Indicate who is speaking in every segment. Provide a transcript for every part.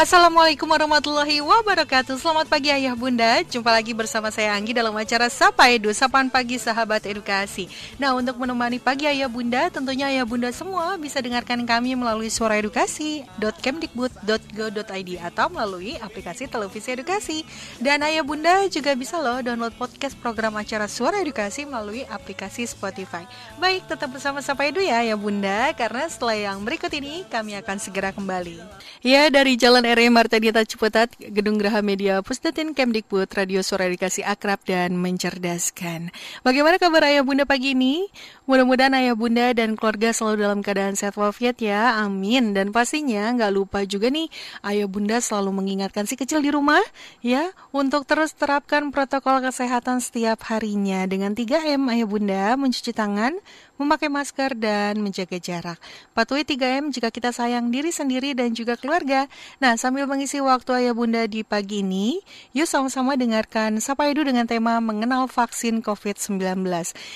Speaker 1: Assalamualaikum warahmatullahi wabarakatuh. Selamat pagi ayah bunda. Jumpa lagi bersama saya Anggi dalam acara Sapa Edu Sapaan Pagi Sahabat Edukasi. Nah untuk menemani pagi ayah bunda Tentunya ayah bunda semua bisa dengarkan kami melalui suara edukasi .kemdikbud.go.id Atau melalui aplikasi televisi edukasi. Dan ayah bunda juga bisa loh download podcast program acara suara edukasi melalui aplikasi Spotify. Baik tetap bersama Sapa Edu ya ayah bunda Karena setelah yang berikut ini kami akan segera kembali. Ya dari Jalan RE Marta Dieta Ciputat, Gedung Graha Media Pusdatin Kemdikbud, Radio Suara Edukasi Akrab dan Mencerdaskan. Bagaimana kabar ayah bunda pagi ini? Mudah-mudahan ayah bunda dan keluarga selalu dalam keadaan sehat walafiat ya, amin. Dan pastinya nggak lupa juga nih, ayah bunda selalu mengingatkan si kecil di rumah ya, untuk terus terapkan protokol kesehatan setiap harinya. Dengan 3M ayah bunda, mencuci tangan, memakai masker, dan menjaga jarak. Patuhi 3M jika kita sayang diri sendiri dan juga keluarga. Nah, sambil mengisi waktu ayah bunda di pagi ini, yuk sama-sama dengarkan Sapa Edu dengan tema mengenal vaksin COVID-19.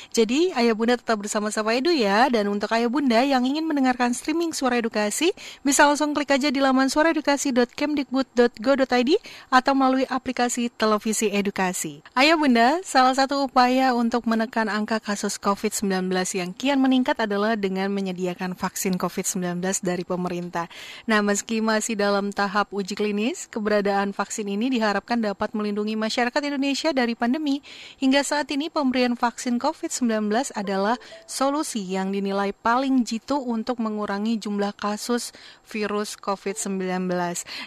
Speaker 1: Jadi, ayah bunda tetap bersama Sapa Edu ya, dan untuk ayah bunda yang ingin mendengarkan streaming suara edukasi, bisa langsung klik aja di laman suaraedukasi.kemdikbud.go.id atau melalui aplikasi televisi edukasi. Ayah bunda, salah satu upaya untuk menekan angka kasus COVID-19 yang kian meningkat adalah dengan menyediakan vaksin COVID-19 dari pemerintah. Nah, meski masih dalam tahap uji klinis, keberadaan vaksin ini diharapkan dapat melindungi masyarakat Indonesia dari pandemi. Hingga saat ini pemberian vaksin COVID-19 adalah solusi yang dinilai paling jitu untuk mengurangi jumlah kasus virus COVID-19.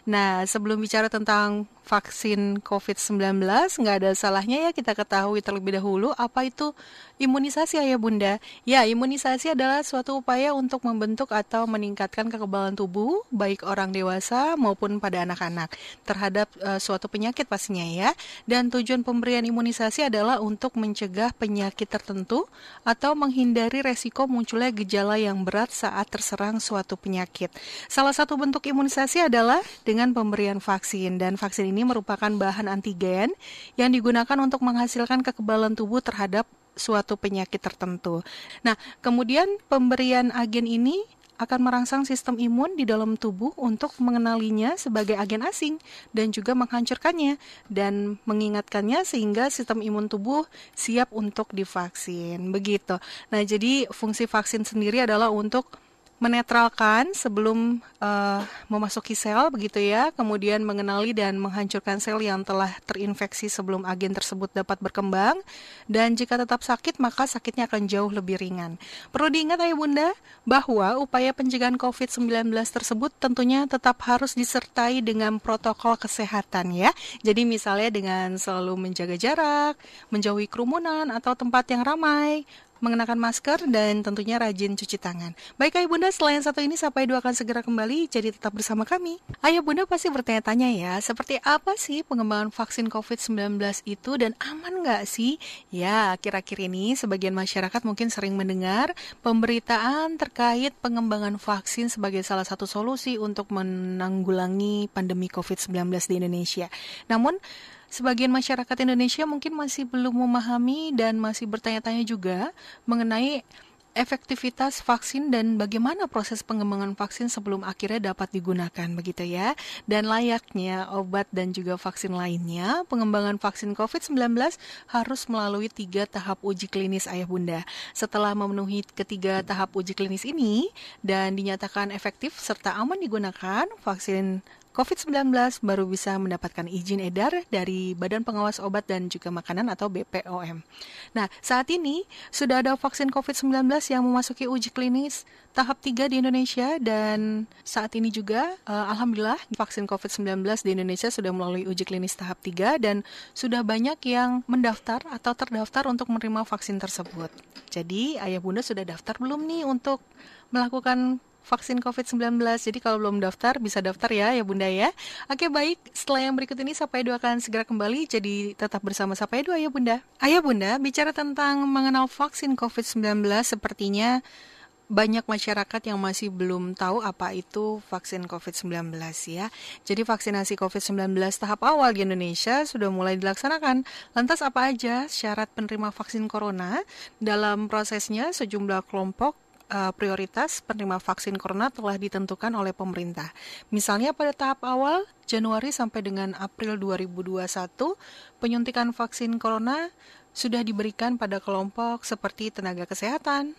Speaker 1: Nah, sebelum bicara tentang vaksin COVID-19, nggak ada salahnya ya kita ketahui terlebih dahulu apa itu imunisasi ayah bunda. Ya, imunisasi adalah suatu upaya untuk membentuk atau meningkatkan kekebalan tubuh, baik orang dewasa maupun pada anak-anak, terhadap uh, suatu penyakit pastinya ya. Dan tujuan pemberian imunisasi adalah untuk mencegah penyakit tertentu atau menghindari resiko munculnya gejala yang berat saat terserang suatu penyakit. Salah satu bentuk imunisasi adalah dengan pemberian vaksin, dan vaksin ini merupakan bahan antigen yang digunakan untuk menghasilkan kekebalan tubuh terhadap suatu penyakit tertentu. Nah, kemudian pemberian agen ini akan merangsang sistem imun di dalam tubuh untuk mengenalinya sebagai agen asing dan juga menghancurkannya dan mengingatkannya sehingga sistem imun tubuh siap untuk divaksin. Begitu. Nah, jadi fungsi vaksin sendiri adalah untuk menetralkan sebelum uh, memasuki sel begitu ya, kemudian mengenali dan menghancurkan sel yang telah terinfeksi sebelum agen tersebut dapat berkembang dan jika tetap sakit maka sakitnya akan jauh lebih ringan. Perlu diingat ayah bunda bahwa upaya pencegahan COVID-19 tersebut tentunya tetap harus disertai dengan protokol kesehatan ya. Jadi misalnya dengan selalu menjaga jarak, menjauhi kerumunan atau tempat yang ramai, mengenakan masker, dan tentunya rajin cuci tangan. Baik Ayah Bunda, selain satu ini sampai dua akan segera kembali, jadi tetap bersama kami. Ayah Bunda pasti bertanya-tanya ya, seperti apa sih pengembangan vaksin COVID-19 itu dan aman nggak sih? Ya, akhir-akhir ini sebagian masyarakat mungkin sering mendengar pemberitaan terkait pengembangan vaksin sebagai salah satu solusi untuk menanggulangi pandemi COVID-19 di Indonesia. Namun, sebagian masyarakat Indonesia mungkin masih belum memahami dan masih bertanya-tanya juga mengenai efektivitas vaksin dan bagaimana proses pengembangan vaksin sebelum akhirnya dapat digunakan begitu ya. Dan layaknya obat dan juga vaksin lainnya, pengembangan vaksin COVID-19 harus melalui tiga tahap uji klinis ayah bunda. Setelah memenuhi ketiga tahap uji klinis ini dan dinyatakan efektif serta aman digunakan, vaksin COVID-19 baru bisa mendapatkan izin edar dari Badan Pengawas Obat dan juga Makanan atau BPOM. Nah, saat ini sudah ada vaksin COVID-19 yang memasuki uji klinis tahap 3 di Indonesia dan saat ini juga uh, alhamdulillah vaksin COVID-19 di Indonesia sudah melalui uji klinis tahap 3 dan sudah banyak yang mendaftar atau terdaftar untuk menerima vaksin tersebut. Jadi, ayah bunda sudah daftar belum nih untuk melakukan vaksin COVID-19. Jadi kalau belum daftar bisa daftar ya ya Bunda ya. Oke baik, setelah yang berikut ini Sapa Edu akan segera kembali jadi tetap bersama Sapa Edu ya Bunda. Ayah Bunda, bicara tentang mengenal vaksin COVID-19 sepertinya banyak masyarakat yang masih belum tahu apa itu vaksin COVID-19 ya. Jadi vaksinasi COVID-19 tahap awal di Indonesia sudah mulai dilaksanakan. Lantas apa aja syarat penerima vaksin corona? Dalam prosesnya sejumlah kelompok uh, prioritas penerima vaksin corona telah ditentukan oleh pemerintah. Misalnya pada tahap awal Januari sampai dengan April 2021, penyuntikan vaksin corona sudah diberikan pada kelompok seperti tenaga kesehatan,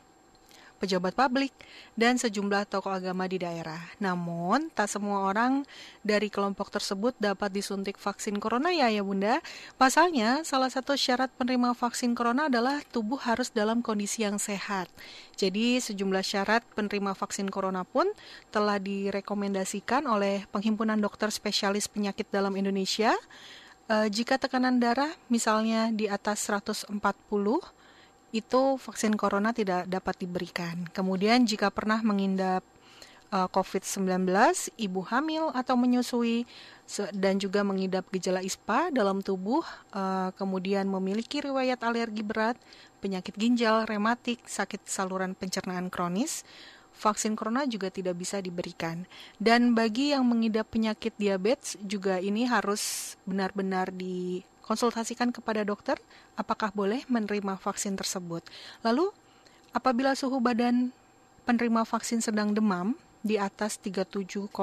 Speaker 1: pejabat publik, dan sejumlah tokoh agama di daerah. Namun, tak semua orang dari kelompok tersebut dapat disuntik vaksin corona ya ya bunda. Pasalnya, salah satu syarat penerima vaksin corona adalah tubuh harus dalam kondisi yang sehat. Jadi, sejumlah syarat penerima vaksin corona pun telah direkomendasikan oleh Penghimpunan Dokter Spesialis Penyakit dalam Indonesia. Uh, jika tekanan darah misalnya di atas 140 itu vaksin corona tidak dapat diberikan. Kemudian jika pernah mengindap uh, COVID-19, ibu hamil atau menyusui dan juga mengidap gejala ISPA dalam tubuh, uh, kemudian memiliki riwayat alergi berat, penyakit ginjal, rematik, sakit saluran pencernaan kronis, vaksin corona juga tidak bisa diberikan. Dan bagi yang mengidap penyakit diabetes juga ini harus benar-benar di konsultasikan kepada dokter apakah boleh menerima vaksin tersebut. Lalu, apabila suhu badan penerima vaksin sedang demam di atas 37,5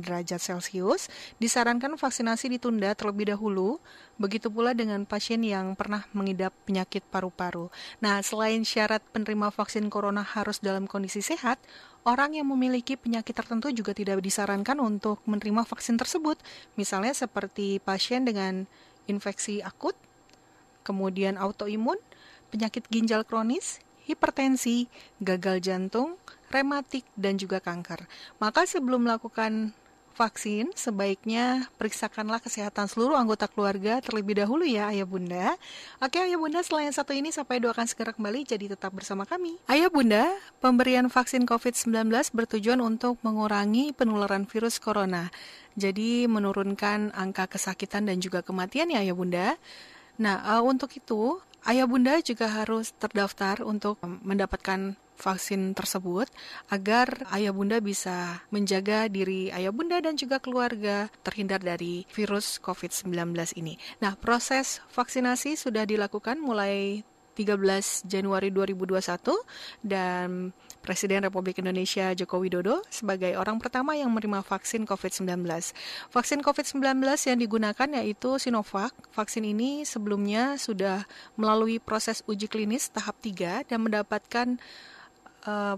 Speaker 1: derajat Celcius, disarankan vaksinasi ditunda terlebih dahulu. Begitu pula dengan pasien yang pernah mengidap penyakit paru-paru. Nah, selain syarat penerima vaksin corona harus dalam kondisi sehat, orang yang memiliki penyakit tertentu juga tidak disarankan untuk menerima vaksin tersebut. Misalnya seperti pasien dengan infeksi akut, kemudian autoimun, penyakit ginjal kronis, hipertensi, gagal jantung, rematik, dan juga kanker. Maka sebelum melakukan vaksin, sebaiknya periksakanlah kesehatan seluruh anggota keluarga terlebih dahulu ya Ayah Bunda. Oke Ayah Bunda, selain satu ini sampai doakan segera kembali, jadi tetap bersama kami. Ayah Bunda, pemberian vaksin COVID-19 bertujuan untuk mengurangi penularan virus corona. Jadi menurunkan angka kesakitan dan juga kematian ya Ayah Bunda. Nah, uh, untuk itu Ayah Bunda juga harus terdaftar untuk mendapatkan vaksin tersebut agar ayah bunda bisa menjaga diri ayah bunda dan juga keluarga terhindar dari virus COVID-19 ini. Nah, proses vaksinasi sudah dilakukan mulai 13 Januari 2021 dan Presiden Republik Indonesia Joko Widodo sebagai orang pertama yang menerima vaksin COVID-19. Vaksin COVID-19 yang digunakan yaitu Sinovac. Vaksin ini sebelumnya sudah melalui proses uji klinis tahap 3 dan mendapatkan uh,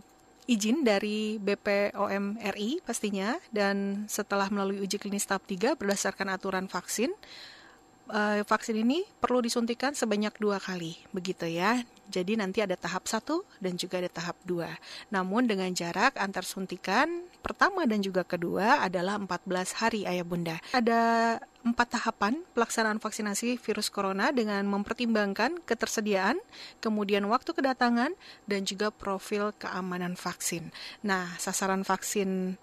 Speaker 1: izin dari BPOM RI pastinya dan setelah melalui uji klinis tahap 3 berdasarkan aturan vaksin uh, vaksin ini perlu disuntikan sebanyak dua kali begitu ya jadi nanti ada tahap 1 dan juga ada tahap 2 namun dengan jarak antar suntikan pertama dan juga kedua adalah 14 hari ayah bunda ada empat tahapan pelaksanaan vaksinasi virus corona dengan mempertimbangkan ketersediaan, kemudian waktu kedatangan, dan juga profil keamanan vaksin. Nah, sasaran vaksin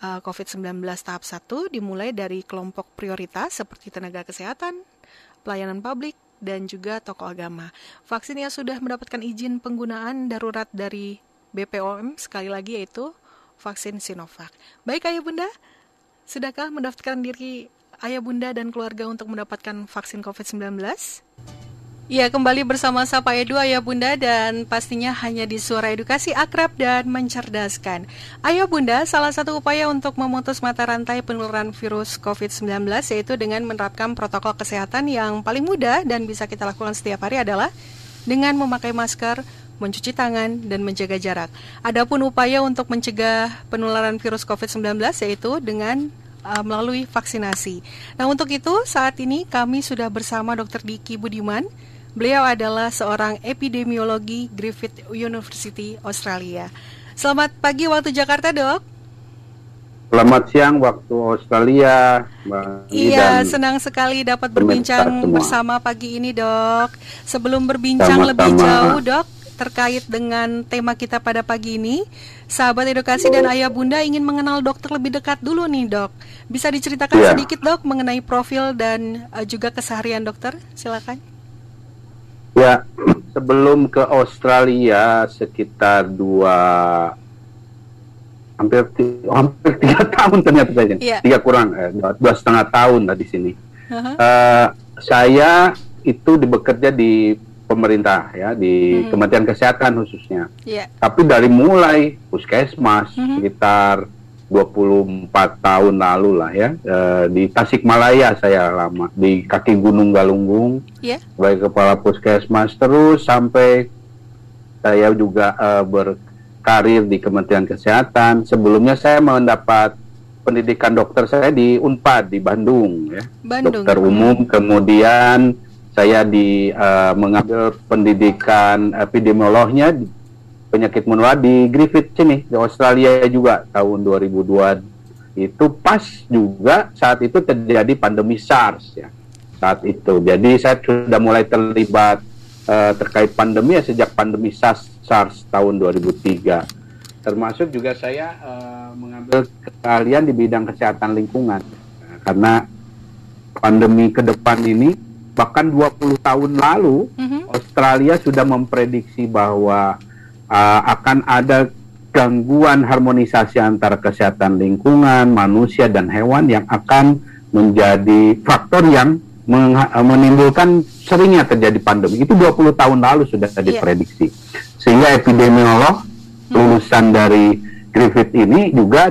Speaker 1: uh, COVID-19 tahap 1 dimulai dari kelompok prioritas seperti tenaga kesehatan, pelayanan publik, dan juga tokoh agama. Vaksin yang sudah mendapatkan izin penggunaan darurat dari BPOM sekali lagi yaitu vaksin Sinovac. Baik Ayah Bunda, sudahkah mendaftarkan diri ayah bunda dan keluarga untuk mendapatkan vaksin COVID-19? Ya, kembali bersama Sapa Edu Ayah Bunda dan pastinya hanya di Suara Edukasi Akrab dan Mencerdaskan. Ayah Bunda, salah satu upaya untuk memutus mata rantai penularan virus COVID-19 yaitu dengan menerapkan protokol kesehatan yang paling mudah dan bisa kita lakukan setiap hari adalah dengan memakai masker, mencuci tangan, dan menjaga jarak. Adapun upaya untuk mencegah penularan virus COVID-19 yaitu dengan uh, melalui vaksinasi. Nah, untuk itu saat ini kami sudah bersama Dr. Diki Budiman. Beliau adalah seorang epidemiologi Griffith University Australia. Selamat pagi waktu Jakarta, Dok.
Speaker 2: Selamat siang waktu Australia.
Speaker 1: iya, senang sekali dapat berbincang bersama pagi ini, Dok. Sebelum berbincang Sama-sama. lebih jauh, Dok, terkait dengan tema kita pada pagi ini, Sahabat edukasi dan ayah bunda ingin mengenal dokter lebih dekat dulu nih dok. Bisa diceritakan ya. sedikit dok mengenai profil dan uh, juga keseharian dokter? Silakan.
Speaker 2: Ya, sebelum ke Australia sekitar dua hampir hampir tiga tahun ternyata saja, ya. tiga kurang eh, dua, dua setengah tahun lah di sini. Uh -huh. uh, saya itu bekerja di pemerintah ya di hmm. Kementerian Kesehatan khususnya. Yeah. Tapi dari mulai puskesmas hmm. sekitar 24 tahun lalu lah ya e, di Tasikmalaya saya lama di kaki Gunung Galunggung yeah. sebagai kepala puskesmas terus sampai saya juga e, berkarir di Kementerian Kesehatan. Sebelumnya saya mendapat pendidikan dokter saya di Unpad di Bandung ya. Bandung. Dokter umum kemudian saya di uh, mengambil pendidikan epidemiolognya penyakit menular di Griffith sini di Australia juga tahun 2002 itu pas juga saat itu terjadi pandemi SARS ya saat itu. Jadi saya sudah mulai terlibat uh, terkait pandemi ya sejak pandemi SARS, SARS tahun 2003 termasuk juga saya uh, mengambil keahlian di bidang kesehatan lingkungan. Karena pandemi ke depan ini bahkan 20 tahun lalu mm-hmm. Australia sudah memprediksi bahwa uh, akan ada gangguan harmonisasi antara kesehatan lingkungan manusia dan hewan yang akan menjadi faktor yang uh, menimbulkan seringnya terjadi pandemi itu 20 tahun lalu sudah yeah. diprediksi sehingga epidemiolog mm-hmm. lulusan dari Griffith ini juga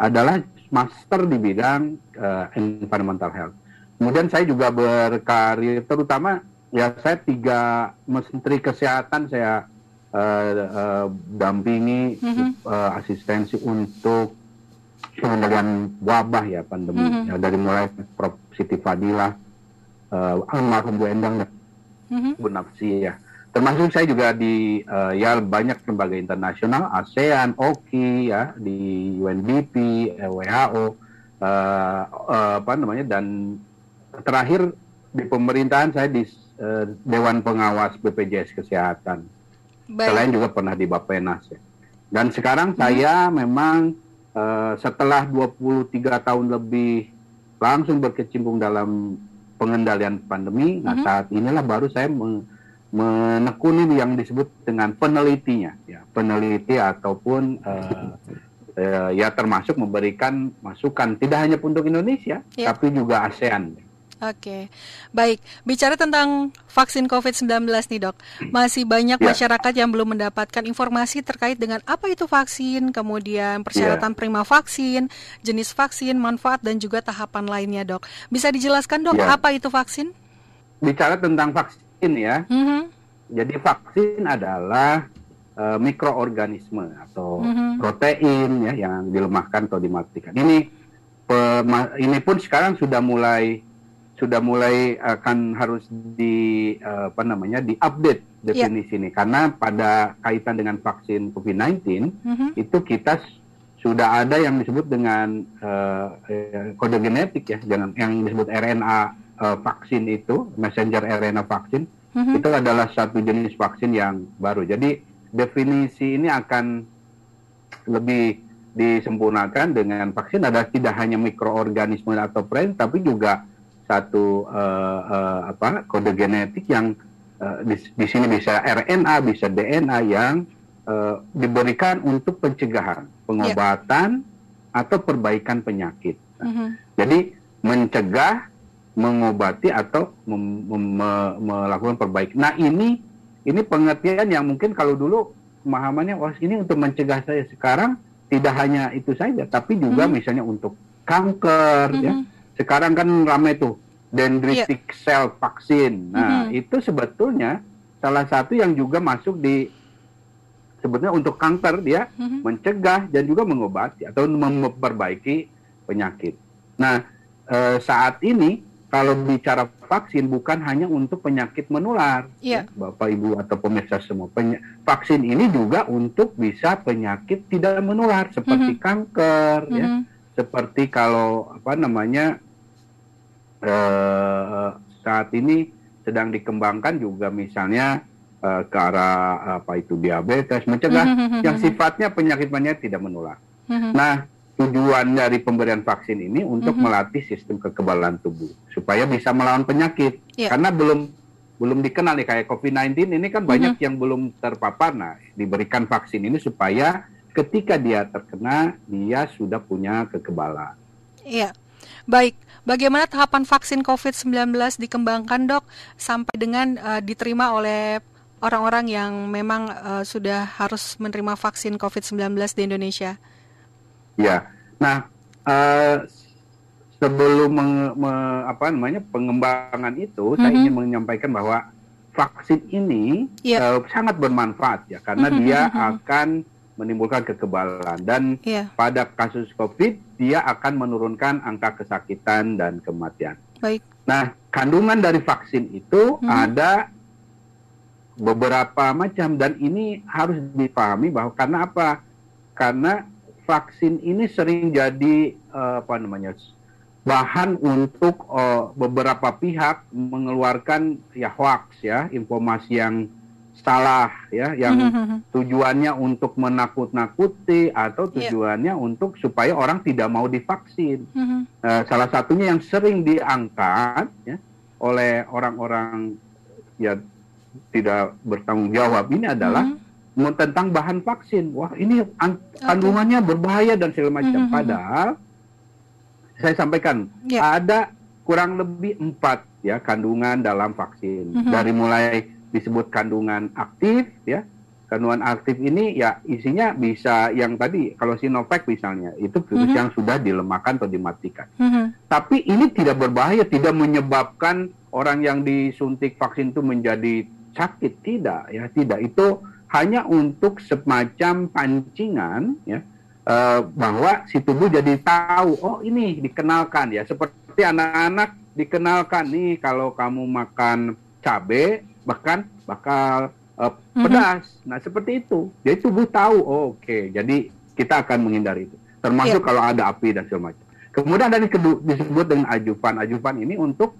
Speaker 2: adalah master di bidang uh, environmental health Kemudian saya juga berkarir, terutama ya saya tiga menteri kesehatan saya uh, uh, dampingi mm-hmm. uh, asistensi untuk pengendalian wabah ya pandemi mm-hmm. ya, dari mulai Prof Siti Fadila, uh, almarhum Bu Endang dan mm-hmm. Bu Nafsi ya. Termasuk saya juga di uh, ya banyak lembaga internasional, ASEAN, OKI ya, di UNDP, WHO, uh, uh, apa namanya dan terakhir di pemerintahan saya di uh, Dewan Pengawas BPJS Kesehatan. Baik. Selain juga pernah di Bapenas ya. Dan sekarang hmm. saya memang uh, setelah 23 tahun lebih langsung berkecimpung dalam pengendalian pandemi, nah, hmm. nah saat inilah baru saya men menekuni yang disebut dengan penelitinya, ya peneliti ataupun uh, uh, ya termasuk memberikan masukan tidak hanya untuk Indonesia, ya. tapi juga ASEAN.
Speaker 1: Oke, baik. Bicara tentang vaksin COVID-19 nih dok, masih banyak ya. masyarakat yang belum mendapatkan informasi terkait dengan apa itu vaksin, kemudian persyaratan ya. prima vaksin, jenis vaksin, manfaat dan juga tahapan lainnya dok. Bisa dijelaskan dok ya. apa itu vaksin?
Speaker 2: Bicara tentang vaksin ya, mm -hmm. jadi vaksin adalah uh, mikroorganisme atau mm -hmm. protein ya yang dilemahkan atau dimatikan. Ini ini pun sekarang sudah mulai sudah mulai akan harus di apa namanya diupdate definisi yeah. ini karena pada kaitan dengan vaksin COVID-19 mm-hmm. itu kita sudah ada yang disebut dengan uh, kode genetik ya dengan yang disebut RNA uh, vaksin itu messenger RNA vaksin mm-hmm. itu adalah satu jenis vaksin yang baru jadi definisi ini akan lebih disempurnakan dengan vaksin adalah tidak hanya mikroorganisme atau protein tapi juga satu uh, uh, apa kode genetik yang uh, di, di sini bisa RNA, bisa DNA yang uh, diberikan untuk pencegahan, pengobatan yeah. atau perbaikan penyakit. mm -hmm. Jadi mencegah, mengobati atau mem mem melakukan perbaikan. Nah ini ini pengertian yang mungkin kalau dulu pemahamannya wah ini untuk mencegah saya sekarang tidak hanya itu saja, tapi juga mm -hmm. misalnya untuk kanker mm -hmm. ya sekarang kan ramai tuh dendritic yeah. cell vaksin. Nah, mm-hmm. itu sebetulnya salah satu yang juga masuk di sebetulnya untuk kanker dia mm-hmm. mencegah dan juga mengobati atau memperbaiki penyakit. Nah, e, saat ini kalau bicara vaksin bukan hanya untuk penyakit menular, yeah. ya, Bapak Ibu atau pemirsa semua. Peny- vaksin ini juga untuk bisa penyakit tidak menular seperti mm-hmm. kanker, mm-hmm. ya, seperti kalau apa namanya uh, saat ini sedang dikembangkan juga misalnya uh, ke arah apa itu diabetes, mencegah mm -hmm. yang sifatnya penyakit-penyakit tidak menular. Mm -hmm. Nah, tujuan dari pemberian vaksin ini untuk mm -hmm. melatih sistem kekebalan tubuh supaya bisa melawan penyakit. Yeah. Karena belum belum dikenal nih kayak COVID-19 ini kan banyak mm -hmm. yang belum terpapar. Nah, diberikan vaksin ini supaya ketika dia terkena dia sudah punya kekebalan.
Speaker 1: Iya. Baik, bagaimana tahapan vaksin COVID-19 dikembangkan dok sampai dengan uh, diterima oleh orang-orang yang memang uh, sudah harus menerima vaksin COVID-19 di Indonesia?
Speaker 2: Ya, nah uh, sebelum meng, me, apa namanya pengembangan itu, mm -hmm. saya ingin menyampaikan bahwa vaksin ini yeah. Iya. uh, sangat bermanfaat ya karena mm -hmm. dia akan menimbulkan kekebalan dan yeah. pada kasus COVID dia akan menurunkan angka kesakitan dan kematian.
Speaker 1: Baik.
Speaker 2: Nah, kandungan dari vaksin itu hmm. ada beberapa macam dan ini harus dipahami bahwa karena apa? Karena vaksin ini sering jadi uh, apa namanya bahan untuk uh, beberapa pihak mengeluarkan ya hoax ya informasi yang salah ya yang hmm, hmm, hmm, tujuannya untuk menakut-nakuti atau iya. tujuannya yeah. untuk supaya orang tidak mau divaksin. Uh, salah satunya yang sering diangkat ya oleh orang-orang ya tidak bertanggung jawab ini adalah mm-hmm. tentang bahan vaksin. Wah ini kandungannya okay. berbahaya dan segala macam. Mm-hmm. Padahal saya sampaikan yeah. ada kurang lebih empat ya kandungan dalam vaksin dari mulai disebut kandungan aktif ya. Kandungan aktif ini ya isinya bisa yang tadi kalau Sinovac misalnya itu virus mm -hmm. yang sudah dilemahkan atau dimatikan. Mm -hmm. Tapi ini tidak berbahaya, tidak menyebabkan orang yang disuntik vaksin itu menjadi sakit, tidak ya, tidak. Itu hanya untuk semacam pancingan ya uh, bahwa si tubuh jadi tahu oh ini dikenalkan ya seperti anak-anak dikenalkan nih kalau kamu makan cabai bahkan bakal uh, pedas. Mm-hmm. Nah seperti itu. Jadi tubuh tahu, oh, oke. Okay. Jadi kita akan menghindari itu. Termasuk yeah. kalau ada api dan segala macam. Kemudian ada kedua disebut dengan ajupan. Ajupan ini untuk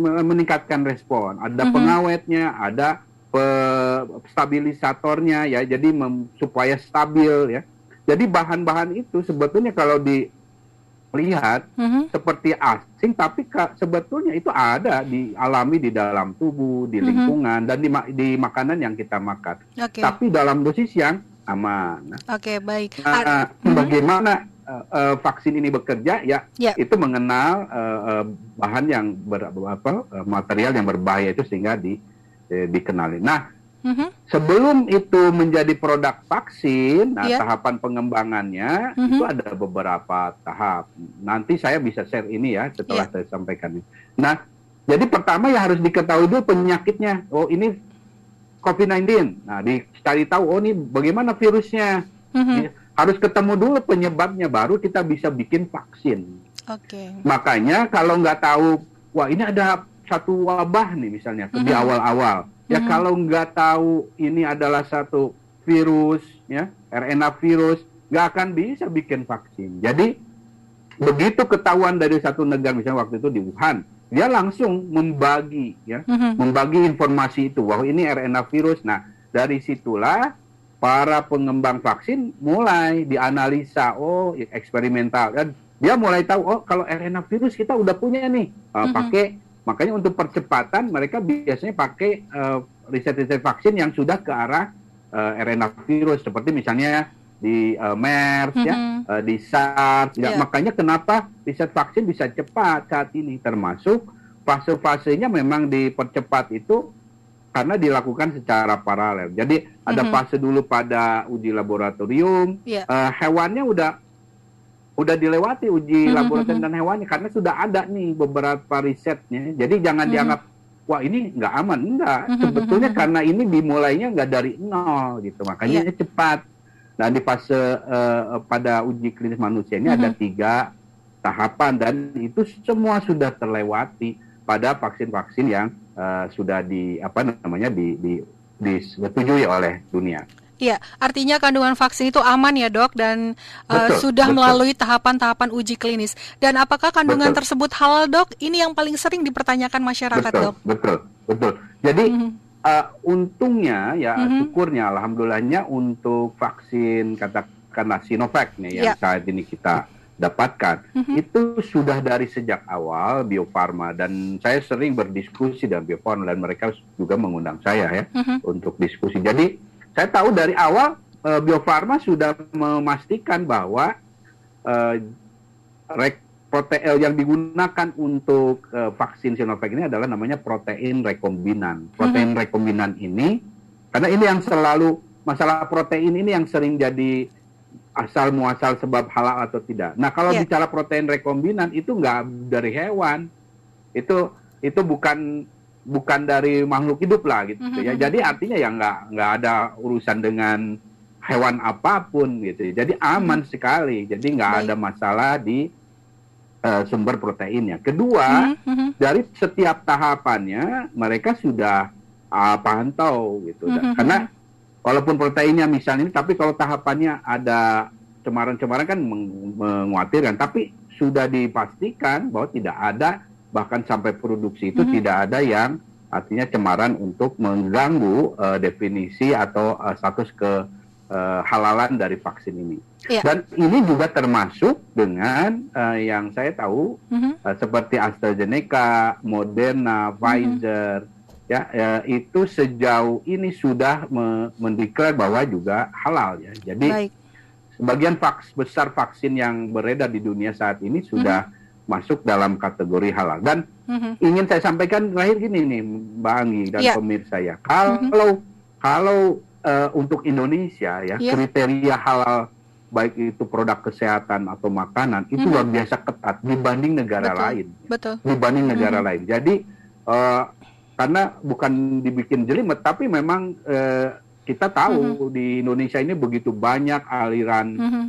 Speaker 2: meningkatkan respon. Ada mm-hmm. pengawetnya, ada pe, stabilisatornya ya. Jadi supaya stabil ya. Jadi bahan-bahan itu sebetulnya kalau di lihat mm-hmm. seperti asing tapi ka, sebetulnya itu ada dialami di dalam tubuh di mm-hmm. lingkungan mm-hmm. dan di, di makanan yang kita makan okay. tapi dalam dosis yang aman.
Speaker 1: Oke okay, baik.
Speaker 2: Nah, mm-hmm. bagaimana uh, uh, vaksin ini bekerja ya yeah. itu mengenal uh, uh, bahan yang ber, apa uh, material yang berbahaya itu sehingga di eh, dikenali. Nah Mm-hmm. Sebelum itu menjadi produk vaksin, nah yeah. tahapan pengembangannya mm-hmm. itu ada beberapa tahap. Nanti saya bisa share ini ya setelah yeah. saya sampaikan. Nah, jadi pertama ya harus diketahui dulu penyakitnya. Oh ini COVID-19. Nah, dicari tahu oh ini bagaimana virusnya. Mm-hmm. Harus ketemu dulu penyebabnya, baru kita bisa bikin vaksin.
Speaker 1: Oke. Okay.
Speaker 2: Makanya kalau nggak tahu, wah ini ada satu wabah nih misalnya mm-hmm. di awal-awal Ya hmm. kalau nggak tahu ini adalah satu virus, ya RNA virus, nggak akan bisa bikin vaksin. Jadi begitu ketahuan dari satu negara, misalnya waktu itu di Wuhan, dia langsung membagi, ya, hmm. membagi informasi itu bahwa ini RNA virus. Nah dari situlah para pengembang vaksin mulai dianalisa, oh eksperimental, dan dia mulai tahu, oh kalau RNA virus kita udah punya nih, uh, hmm. pakai Makanya untuk percepatan mereka biasanya pakai uh, riset-riset vaksin yang sudah ke arah uh, eh, RNA virus seperti misalnya di uh, MERS mm -hmm. ya, uh, di SARS. Ya, yeah. makanya kenapa riset vaksin bisa cepat saat ini termasuk fase-fasenya memang dipercepat itu karena dilakukan secara paralel. Jadi ada mm -hmm. fase dulu pada uji laboratorium, yeah. uh, hewannya udah udah dilewati uji mm-hmm. laboratorium dan hewannya karena sudah ada nih beberapa risetnya. Jadi jangan mm-hmm. dianggap wah ini nggak aman, enggak. Mm-hmm. Sebetulnya karena ini dimulainya nggak dari nol gitu, makanya yeah. cepat. Nah di fase uh, pada uji klinis manusia ini mm-hmm. ada tiga tahapan dan itu semua sudah terlewati pada vaksin-vaksin yang uh, sudah di apa namanya di, di disetujui oleh dunia.
Speaker 1: Iya, artinya kandungan vaksin itu aman ya dok dan uh, sudah betul. melalui tahapan-tahapan uji klinis. Dan apakah kandungan betul. tersebut halal dok? Ini yang paling sering dipertanyakan masyarakat
Speaker 2: betul,
Speaker 1: dok.
Speaker 2: Betul, betul. Jadi mm -hmm. uh, untungnya ya mm -hmm. syukurnya, alhamdulillahnya untuk vaksin katakanlah Sinovac nih yang yeah. saat ini kita dapatkan mm-hmm. itu sudah dari sejak awal Bio Farma dan saya sering berdiskusi dengan Bio Farma dan mereka juga mengundang saya ya mm-hmm. untuk diskusi. Jadi saya tahu dari awal uh, Bio Farma sudah memastikan bahwa uh, rek protein yang digunakan untuk uh, vaksin Sinovac ini adalah namanya protein rekombinan. Protein hmm. rekombinan ini karena ini yang selalu masalah protein ini yang sering jadi asal muasal sebab halal atau tidak. Nah kalau yeah. bicara protein rekombinan itu nggak dari hewan, itu itu bukan bukan dari makhluk hidup lah gitu mm-hmm. ya. Mhm. Jadi artinya ya nggak nggak ada urusan dengan hewan apa pun gitu. Jadi aman mm-hmm. sekali. Jadi nggak ada masalah di uh, sumber proteinnya. Kedua, mm-hmm. dari setiap tahapannya mereka sudah uh, pantau gitu. Mm-hmm. Karena walaupun proteinnya misalnya ini, tapi kalau tahapannya ada cemaran-cemaran kan meng- menguatirkan. Tapi sudah dipastikan bahwa tidak ada bahkan sampai produksi itu mm -hmm. tidak ada yang artinya cemaran untuk mengganggu uh, definisi atau uh, status ke uh, halalan dari vaksin ini. Yeah. Dan ini juga termasuk dengan uh, yang saya tahu mm -hmm. uh, seperti AstraZeneca, Moderna, mhm. Pfizer, mm -hmm. ya, ya itu sejauh ini sudah me mendeklar bahwa juga halal ya. Jadi Baik. sebagian vaks besar vaksin yang beredar di dunia saat ini sudah mm -hmm masuk dalam kategori halal. Dan mm-hmm. ingin saya sampaikan terakhir gini nih, Mbak Anggi dan yeah. pemirsa ya, kalau mm-hmm. kalau uh, untuk Indonesia ya yeah. kriteria halal baik itu produk kesehatan atau makanan itu mm-hmm. luar biasa ketat dibanding negara Betul. lain.
Speaker 1: Betul.
Speaker 2: Dibanding negara mm-hmm. lain. Jadi uh, karena bukan dibikin jelimet, tapi memang uh, kita tahu mm-hmm. di Indonesia ini begitu banyak aliran mm-hmm.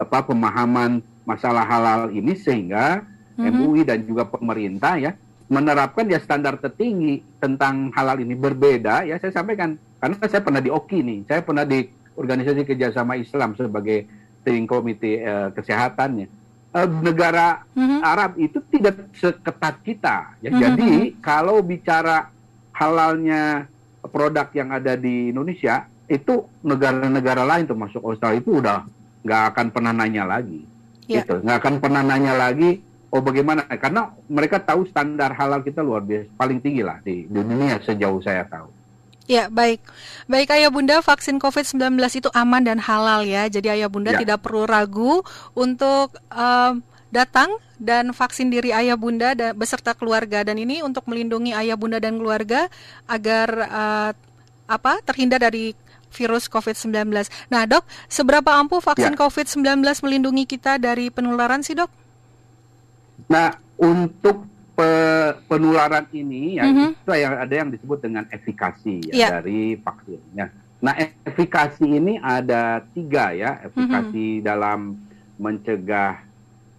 Speaker 2: apa pemahaman masalah halal ini sehingga mm-hmm. MUI dan juga pemerintah ya menerapkan ya standar tertinggi tentang halal ini berbeda ya saya sampaikan karena saya pernah di OKI nih saya pernah di organisasi kerjasama Islam sebagai steering committee uh, kesehatannya uh, negara mm-hmm. Arab itu tidak seketat kita ya mm-hmm. jadi kalau bicara halalnya produk yang ada di Indonesia itu negara-negara lain termasuk Australia itu udah nggak akan pernah nanya lagi yeah. gitu nggak akan pernah nanya lagi oh bagaimana karena mereka tahu standar halal kita luar biasa paling tinggi lah di, dunia sejauh saya tahu
Speaker 1: Ya, baik. Baik Ayah Bunda, vaksin COVID-19 itu aman dan halal ya. Jadi Ayah Bunda ya. tidak perlu ragu untuk um, datang dan vaksin diri Ayah Bunda dan, beserta keluarga dan ini untuk melindungi Ayah Bunda dan keluarga agar uh, apa? terhindar dari virus COVID-19. Nah, dok, seberapa ampuh vaksin ya. COVID-19 melindungi kita dari penularan sih, dok?
Speaker 2: Nah, untuk pe penularan ini ya mm -hmm. itu yang ada yang disebut dengan efikasi ya, yeah. dari vaksin. Ya. Nah, efikasi ini ada tiga ya, efikasi mm -hmm. dalam mencegah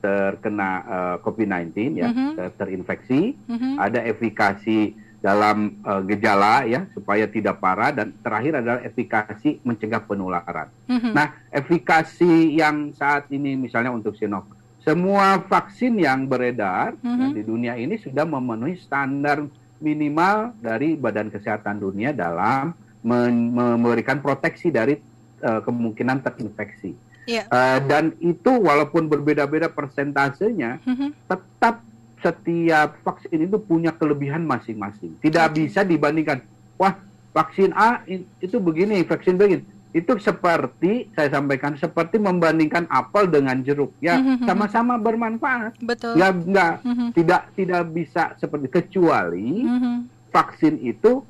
Speaker 2: terkena uh, eh, COVID-19 ya, mm -hmm. terinfeksi. Mm -hmm. Ada efikasi dalam uh, gejala ya supaya tidak parah dan terakhir adalah efikasi mencegah penularan. Mm-hmm. Nah, efikasi yang saat ini misalnya untuk Sinovac, semua vaksin yang beredar mm-hmm. ya, di dunia ini sudah memenuhi standar minimal dari Badan Kesehatan Dunia dalam memberikan proteksi dari uh, kemungkinan terinfeksi. Yeah. Iya. Uh, dan itu walaupun berbeda-beda persentasenya, mm-hmm. tetap setiap vaksin itu punya kelebihan masing-masing. Tidak bisa dibandingkan, wah vaksin A itu begini, vaksin begini. Itu seperti saya sampaikan seperti membandingkan apel dengan jeruk. Ya, mm-hmm. sama-sama bermanfaat.
Speaker 1: Betul.
Speaker 2: Ya enggak tidak tidak bisa seperti kecuali vaksin itu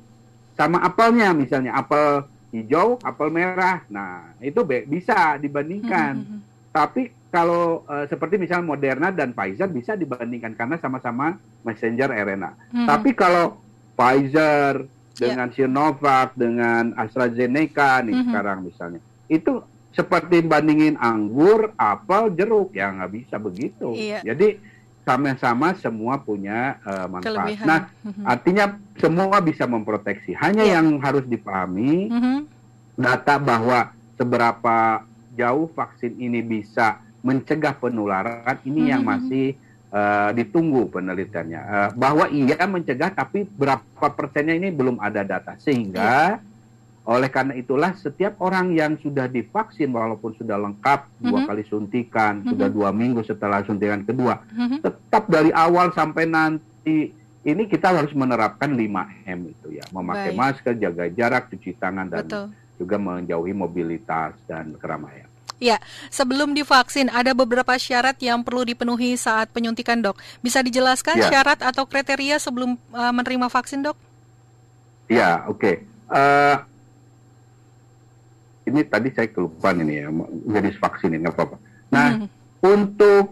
Speaker 2: sama apelnya misalnya apel hijau, apel merah. Nah, itu bisa dibandingkan. Tapi kalau uh, seperti misalnya Moderna dan Pfizer bisa dibandingkan karena sama-sama messenger RNA. Hmm. Tapi kalau Pfizer dengan yeah. Sinovac dengan AstraZeneca nih hmm. sekarang misalnya itu seperti bandingin anggur, apel, jeruk ya nggak bisa begitu. Yeah. Jadi sama-sama semua punya uh, manfaat. Kelebihan. Nah, mm-hmm. artinya semua bisa memproteksi. Hanya yeah. yang harus dipahami mm-hmm. data bahwa seberapa jauh vaksin ini bisa mencegah penularan ini yang hmm. masih uh, ditunggu penelitiannya. Uh, bahwa ia mencegah tapi berapa persennya ini belum ada data sehingga yeah. oleh karena itulah setiap orang yang sudah divaksin walaupun sudah lengkap mm-hmm. dua kali suntikan mm-hmm. sudah dua minggu setelah suntikan kedua mm-hmm. tetap dari awal sampai nanti ini kita harus menerapkan 5M itu ya memakai Baik. masker jaga jarak cuci tangan dan Betul. juga menjauhi mobilitas dan keramaian.
Speaker 1: Ya, sebelum divaksin ada beberapa syarat yang perlu dipenuhi saat penyuntikan dok. Bisa dijelaskan ya. syarat atau kriteria sebelum uh, menerima vaksin dok?
Speaker 2: Ya, oke. Okay. Uh, ini tadi saya kelupaan ini ya, jadi vaksin ini apa-apa. Nah, hmm. untuk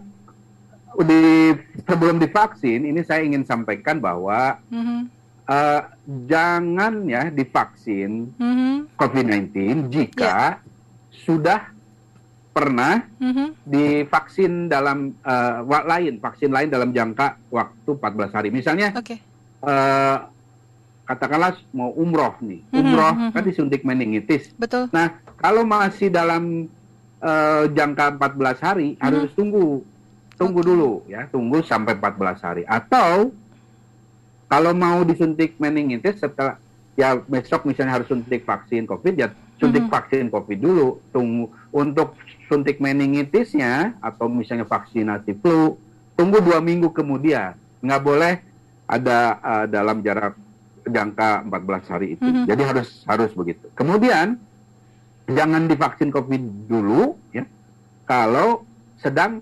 Speaker 2: di sebelum divaksin ini saya ingin sampaikan bahwa hmm. uh, jangan ya divaksin hmm. COVID-19 jika yeah. sudah pernah mm-hmm. divaksin dalam uh, lain vaksin lain dalam jangka waktu 14 hari. Misalnya okay. uh, eh, katakanlah mau umroh nih, mm-hmm. umroh mm-hmm. kan disuntik meningitis.
Speaker 1: Betul.
Speaker 2: Nah kalau masih dalam uh, jangka 14 hari mm-hmm. harus tunggu, tunggu okay. dulu ya, tunggu sampai 14 hari. Atau kalau mau disuntik meningitis setelah ya besok misalnya harus suntik vaksin COVID ya suntik mm-hmm. vaksin COVID dulu. Tunggu untuk suntik meningitisnya atau misalnya vaksinasi flu, tunggu dua minggu kemudian. Nggak boleh ada uh, dalam jarak jangka 14 hari itu. Mm-hmm. Jadi harus harus begitu. Kemudian jangan divaksin COVID dulu ya. Kalau sedang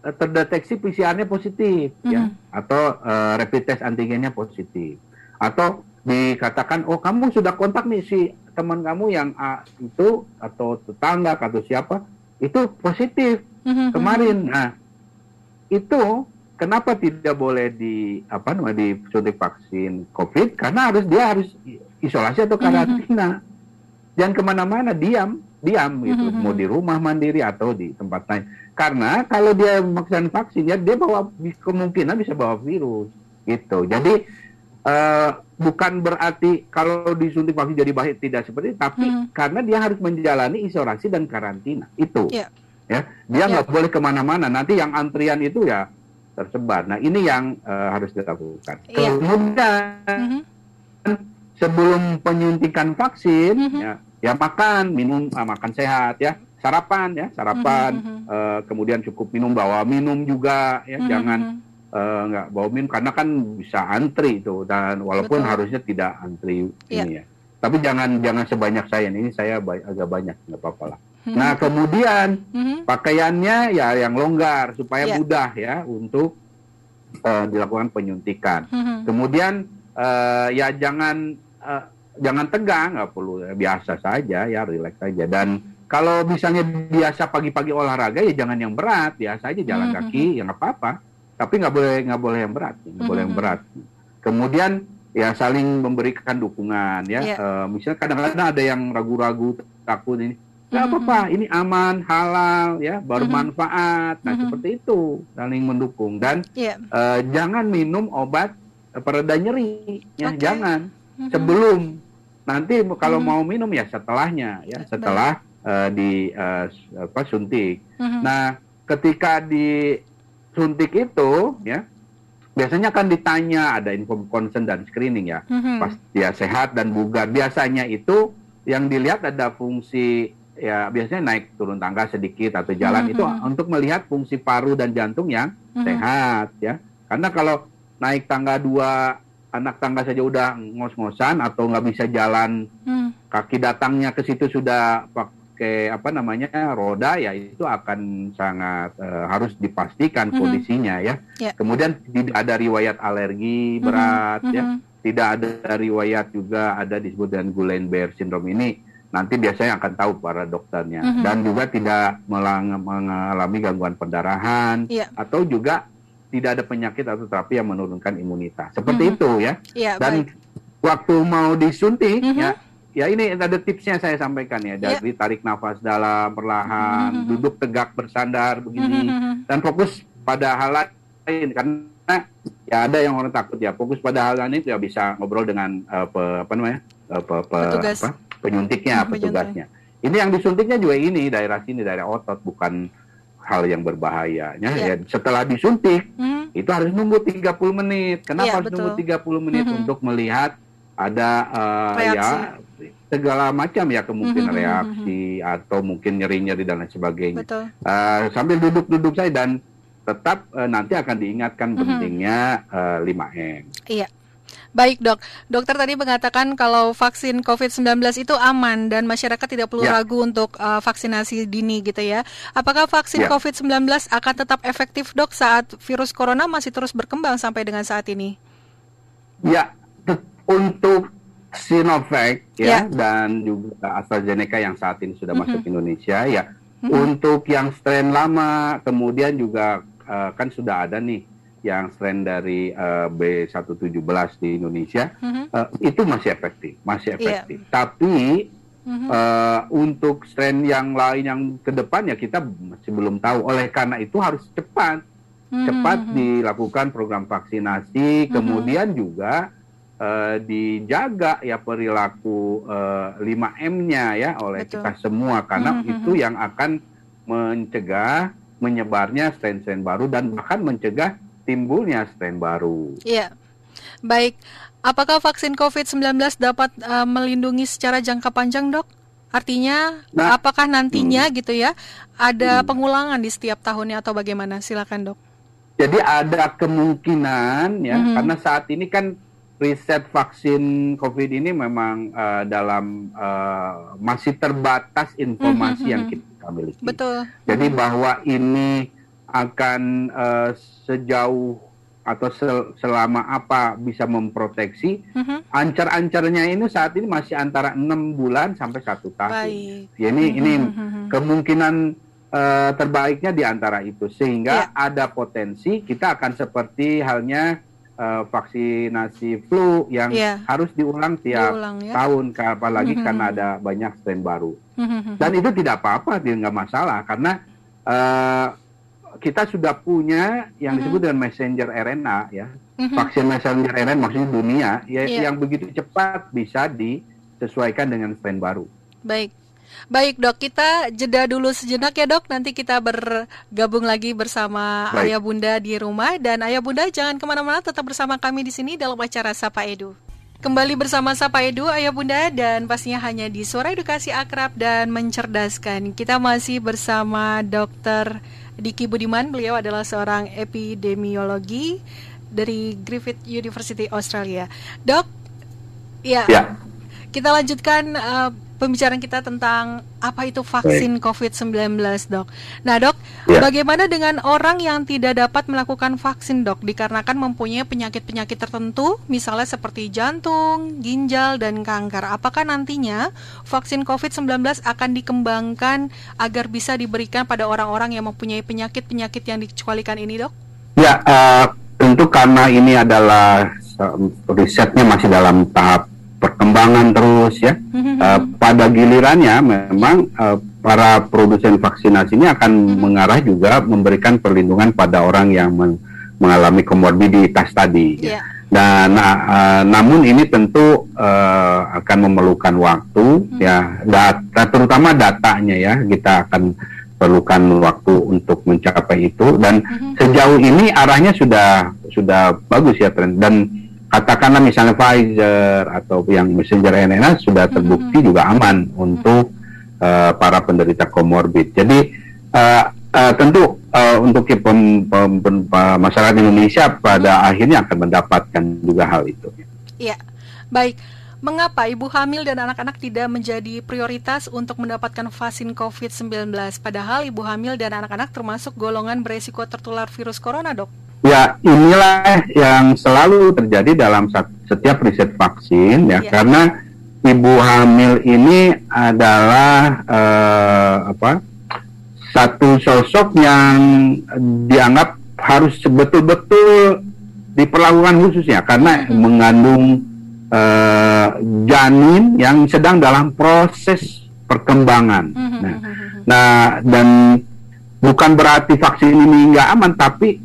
Speaker 2: uh, terdeteksi PCR-nya positif mm-hmm. ya atau uh, rapid test antigennya positif. Atau dikatakan oh kamu sudah kontak nih si teman kamu yang A itu atau tetangga atau siapa itu positif mm-hmm. kemarin. Nah, itu kenapa tidak boleh di apa namanya disuntik vaksin COVID? Karena harus dia harus isolasi atau karantina. Mm-hmm. Jangan ke mana-mana, diam, diam gitu. Mm-hmm. Mau di rumah mandiri atau di tempat lain. Karena kalau dia melakukan vaksin ya dia bawa kemungkinan bisa bawa virus gitu. Jadi uh, bukan berarti kalau disuntik vaksin jadi baik tidak seperti itu, tapi hmm. karena dia harus menjalani isolasi dan karantina itu, yeah. ya dia ya. nggak yeah. boleh ke mana-mana. Nanti yang antrian itu ya tersebar. Nah ini yang uh, harus dilakukan. Yeah. Kemudian mm-hmm. sebelum penyuntikan vaksin, mm-hmm. ya, ya makan, minum, uh, makan sehat, ya sarapan, ya sarapan, mm-hmm. uh, kemudian cukup minum bawa minum juga, ya mm-hmm. jangan uh, nggak bawa minum karena kan bisa antri itu dan walaupun Betul. harusnya tidak antri yeah. ini ya. Tapi jangan jangan sebanyak saya ini saya agak banyak nggak apa-apa lah. Hmm. Nah kemudian hmm. pakaiannya ya yang longgar supaya yeah. mudah ya untuk uh, dilakukan penyuntikan. Hmm. Kemudian uh, ya jangan uh, jangan tegang nggak perlu ya, biasa saja ya rileks saja dan kalau misalnya biasa pagi-pagi olahraga ya jangan yang berat biasa aja jalan hmm. kaki ya nggak apa-apa tapi nggak boleh nggak boleh yang berat nggak boleh yang berat kemudian ya saling memberikan dukungan ya yeah. Iya. uh, misalnya kadang-kadang ada yang ragu-ragu takut ini nggak mm-hmm. apa-apa ini aman halal ya bermanfaat nah mm-hmm. seperti itu saling mendukung dan yeah. Iya. uh, jangan minum obat pereda nyeri ya okay. jangan mm-hmm. sebelum nanti kalau mm-hmm. mau minum ya setelahnya ya setelah uh, di uh, apa suntik mm-hmm. nah ketika di suntik itu ya biasanya kan ditanya ada info concern dan screening ya mm-hmm. pas dia sehat dan bugar biasanya itu yang dilihat ada fungsi ya biasanya naik turun tangga sedikit atau jalan mm-hmm. itu untuk melihat fungsi paru dan jantung yang mm-hmm. sehat ya karena kalau naik tangga dua anak tangga saja udah ngos-ngosan atau nggak bisa jalan mm. kaki datangnya ke situ sudah pakai apa namanya roda ya itu akan sangat uh, harus dipastikan mm-hmm. kondisinya ya. Yeah. Kemudian tidak ada riwayat alergi mm-hmm. berat mm-hmm. ya. Tidak ada riwayat juga ada disebut dengan Guillain-Barré syndrome ini nanti biasanya akan tahu para dokternya mm-hmm. dan juga tidak mengalami gangguan pendarahan yeah. atau juga tidak ada penyakit atau terapi yang menurunkan imunitas. Seperti mm-hmm. itu ya. Yeah, dan baik. waktu mau disuntik mm-hmm. ya ya ini ada tipsnya saya sampaikan ya dari yeah. tarik nafas dalam perlahan mm-hmm. duduk tegak bersandar begini mm-hmm. dan fokus pada hal lain karena ya ada yang orang takut ya fokus pada hal lain itu ya bisa ngobrol dengan uh, pe, apa namanya uh, pe, pe, Petugas. apa, penyuntiknya hmm, petugasnya ini yang disuntiknya juga ini daerah sini daerah otot bukan hal yang berbahaya ya, yeah. ya setelah disuntik mm-hmm. itu harus nunggu 30 menit kenapa yeah, harus betul. nunggu 30 menit mm-hmm. untuk melihat ada uh, ya segala macam ya kemungkinan mm -hmm. reaksi atau mungkin nyeri-nyeri dan lain sebagainya. Betul. Uh, sambil duduk-duduk saya dan tetap uh, nanti akan diingatkan mm -hmm. pentingnya uh, 5M.
Speaker 1: Iya. Baik dok, dokter tadi mengatakan kalau vaksin COVID-19 itu aman dan masyarakat tidak perlu ya. ragu untuk uh, vaksinasi dini gitu ya. Apakah vaksin ya. COVID-19 akan tetap efektif dok saat virus corona masih terus berkembang sampai dengan saat ini?
Speaker 2: Ya, untuk Sinovac ya, ya dan juga AstraZeneca yang saat ini sudah mm -hmm. masuk Indonesia ya. Mm -hmm. Untuk yang strain lama kemudian juga uh, kan sudah ada nih yang strain dari uh, B117 di Indonesia mm -hmm. uh, itu masih efektif, masih iya. efektif. Yeah. Tapi mm -hmm. uh, untuk strain yang lain yang ke depan ya kita masih belum tahu. Oleh karena itu harus cepat, mm -hmm. cepat mhm. dilakukan program vaksinasi, mm -hmm. kemudian juga uh, dijaga ya perilaku uh, 5M-nya ya oleh Betul. kita semua karena mm -hmm. itu yang akan mencegah menyebarnya strain-strain baru dan bahkan mencegah timbulnya strain baru.
Speaker 1: Iya. Baik, apakah vaksin COVID-19 dapat uh, melindungi secara jangka panjang, Dok? Artinya nah, apakah nantinya hmm. gitu ya ada hmm. pengulangan di setiap tahunnya atau bagaimana? Silakan, Dok.
Speaker 2: Jadi ada kemungkinan ya hmm. karena saat ini kan riset vaksin COVID ini memang uh, dalam uh, masih terbatas informasi hmm. yang kita miliki.
Speaker 1: Betul.
Speaker 2: Jadi bahwa ini akan uh, sejauh atau sel selama apa bisa memproteksi uh-huh. ancar-ancarnya ini saat ini masih antara enam bulan sampai satu tahun. Baik. Ya, ini uh-huh. ini kemungkinan uh, terbaiknya di antara itu sehingga yeah. ada potensi kita akan seperti halnya uh, vaksinasi flu yang yeah. harus diulang tiap diulang, ya? tahun apalagi uh-huh. karena ada banyak strain baru. Uh-huh. Dan itu tidak apa-apa, tidak masalah karena uh, kita sudah punya yang disebut dengan messenger RNA ya. Mm-hmm. Vaksin messenger RNA maksudnya dunia ya yeah. yang begitu cepat bisa disesuaikan dengan strain baru.
Speaker 1: Baik. Baik dok, kita jeda dulu sejenak ya dok. Nanti kita bergabung lagi bersama Baik. ayah bunda di rumah dan ayah bunda jangan ke mana-mana, tetap bersama kami di sini dalam acara Sapa Edu. Kembali bersama Sapa Edu, ayah bunda dan pastinya hanya di Suara Edukasi Akrab dan Mencerdaskan. Kita masih bersama Dokter Diki Budiman, beliau adalah seorang epidemiologi dari Griffith University Australia. Dok, ya, ya. Kita lanjutkan uh, pembicaraan kita tentang apa itu vaksin COVID-19, dok. Nah, dok, ya. bagaimana dengan orang yang tidak dapat melakukan vaksin, dok, dikarenakan mempunyai penyakit-penyakit tertentu, misalnya seperti jantung, ginjal, dan kanker. Apakah nantinya vaksin COVID-19 akan dikembangkan agar bisa diberikan pada orang-orang yang mempunyai penyakit-penyakit yang dikecualikan ini, dok?
Speaker 2: Ya, uh, tentu karena ini adalah uh, risetnya masih dalam tahap perkembangan terus ya. Uh, pada gilirannya memang uh, para produsen vaksinasi ini akan mm-hmm. mengarah juga memberikan perlindungan pada orang yang men mengalami komorbiditas tadi. Yeah. Dan nah, uh, namun ini tentu uh, akan memerlukan waktu hmm. ya data terutama datanya ya kita akan perlukan waktu untuk mencapai itu dan hmm. sejauh ini arahnya sudah sudah bagus ya tren dan katakanlah misalnya Pfizer atau yang messenger RNA sudah terbukti juga aman untuk uh, para penderita komorbid. Jadi uh, uh, tentu uh, untuk pem, pem, pem, masyarakat Indonesia pada akhirnya akan mendapatkan juga hal itu.
Speaker 1: Iya, baik. Mengapa ibu hamil dan anak-anak tidak menjadi prioritas untuk mendapatkan vaksin COVID-19? Padahal ibu hamil dan anak-anak termasuk golongan beresiko tertular virus corona, dok.
Speaker 2: Ya, inilah yang selalu terjadi dalam setiap riset vaksin ya, ya. karena ibu hamil ini adalah uh, apa? satu sosok yang dianggap harus betul-betul diperlakukan khususnya karena hmm. mengandung uh, janin yang sedang dalam proses perkembangan. Hmm. Nah, nah dan bukan berarti vaksin ini nggak aman, tapi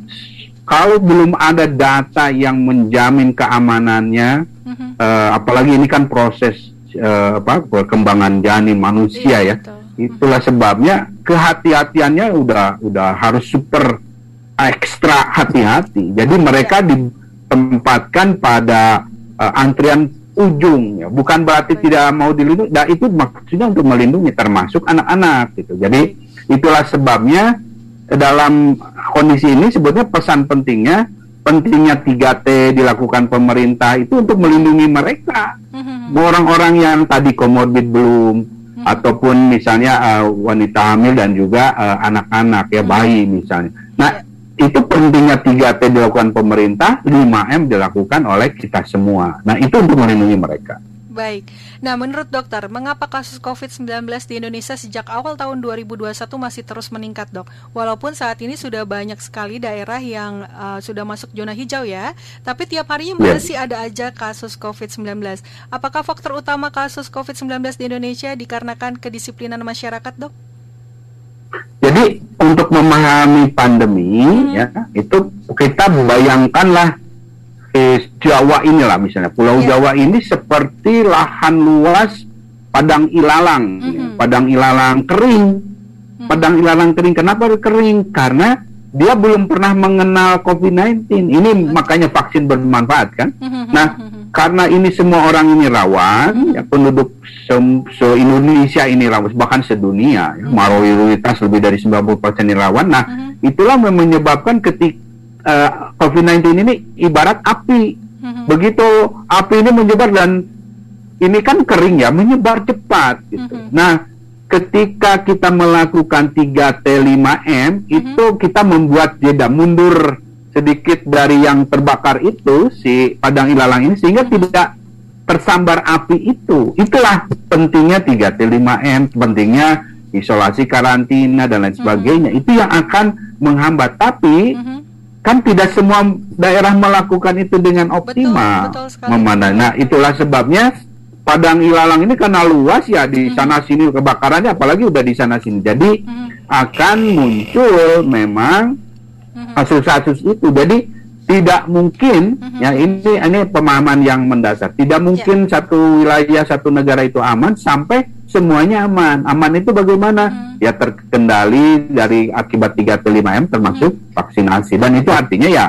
Speaker 2: kalau belum ada data yang menjamin keamanannya, mm-hmm. uh, apalagi ini kan proses uh, apa perkembangan janin manusia iya, ya, betul. itulah mm-hmm. sebabnya kehati-hatiannya udah udah harus super ekstra hati-hati. Jadi mereka iya. ditempatkan pada uh, antrian ujung ya bukan berarti Baik. tidak mau dilindungi nah itu maksudnya untuk melindungi termasuk anak-anak gitu jadi itulah sebabnya dalam kondisi ini sebetulnya pesan pentingnya pentingnya 3T dilakukan pemerintah itu untuk melindungi mereka. Mm-hmm. Orang-orang yang tadi komorbid belum mm-hmm. ataupun misalnya uh, wanita hamil dan juga uh, anak-anak ya bayi misalnya. Nah, itu pentingnya 3T dilakukan pemerintah, 5M dilakukan oleh kita semua. Nah, itu untuk melindungi mereka.
Speaker 1: Baik. Nah, menurut dokter, mengapa kasus COVID-19 di Indonesia sejak awal tahun 2021 masih terus meningkat, Dok? Walaupun saat ini sudah banyak sekali daerah yang uh, sudah masuk zona hijau ya, tapi tiap harinya iya. masih ada aja kasus COVID-19. Apakah faktor utama kasus COVID-19 di Indonesia dikarenakan kedisiplinan masyarakat, Dok?
Speaker 2: Jadi untuk memahami pandemi hmm. ya, itu kita bayangkanlah eh, Jawa inilah misalnya Pulau yeah. Jawa ini seperti lahan luas padang ilalang, mm -hmm. padang ilalang kering, mm -hmm. padang ilalang kering. Kenapa kering? Karena dia belum pernah mengenal COVID-19. Ini makanya vaksin bermanfaat kan. Mm -hmm. Nah, karena ini semua orang ini rawan, mm -hmm. ya penduduk se, se Indonesia ini rawan, bahkan sedunia, ya, mayoritas lebih dari 90% ini rawan. Nah, itulah menyebabkan ketika uh, eh, COVID-19 ini ibarat api. Mm-hmm. Begitu api ini menyebar dan ini kan kering ya, menyebar cepat gitu. Mm-hmm. Nah, ketika kita melakukan 3T 5M mm-hmm. itu kita membuat jeda mundur sedikit dari yang terbakar itu si padang ilalang ini sehingga mm-hmm. tidak tersambar api itu. Itulah pentingnya 3T 5M, pentingnya isolasi karantina dan lain sebagainya. Mm-hmm. Itu yang akan menghambat. Tapi mm-hmm kan tidak semua daerah melakukan itu dengan optimal. Betul, betul Nah, itulah sebabnya Padang Ilalang ini karena luas ya di hmm. sana sini kebakarannya apalagi udah di sana sini. Jadi hmm. akan muncul memang hmm. kasus-kasus itu. Jadi tidak mungkin hmm. ya ini ini pemahaman yang mendasar. Tidak mungkin ya. satu wilayah satu negara itu aman sampai semuanya aman. Aman itu bagaimana? Hmm ya terkendali dari akibat 3 atau 5 M termasuk hmm. vaksinasi dan itu artinya ya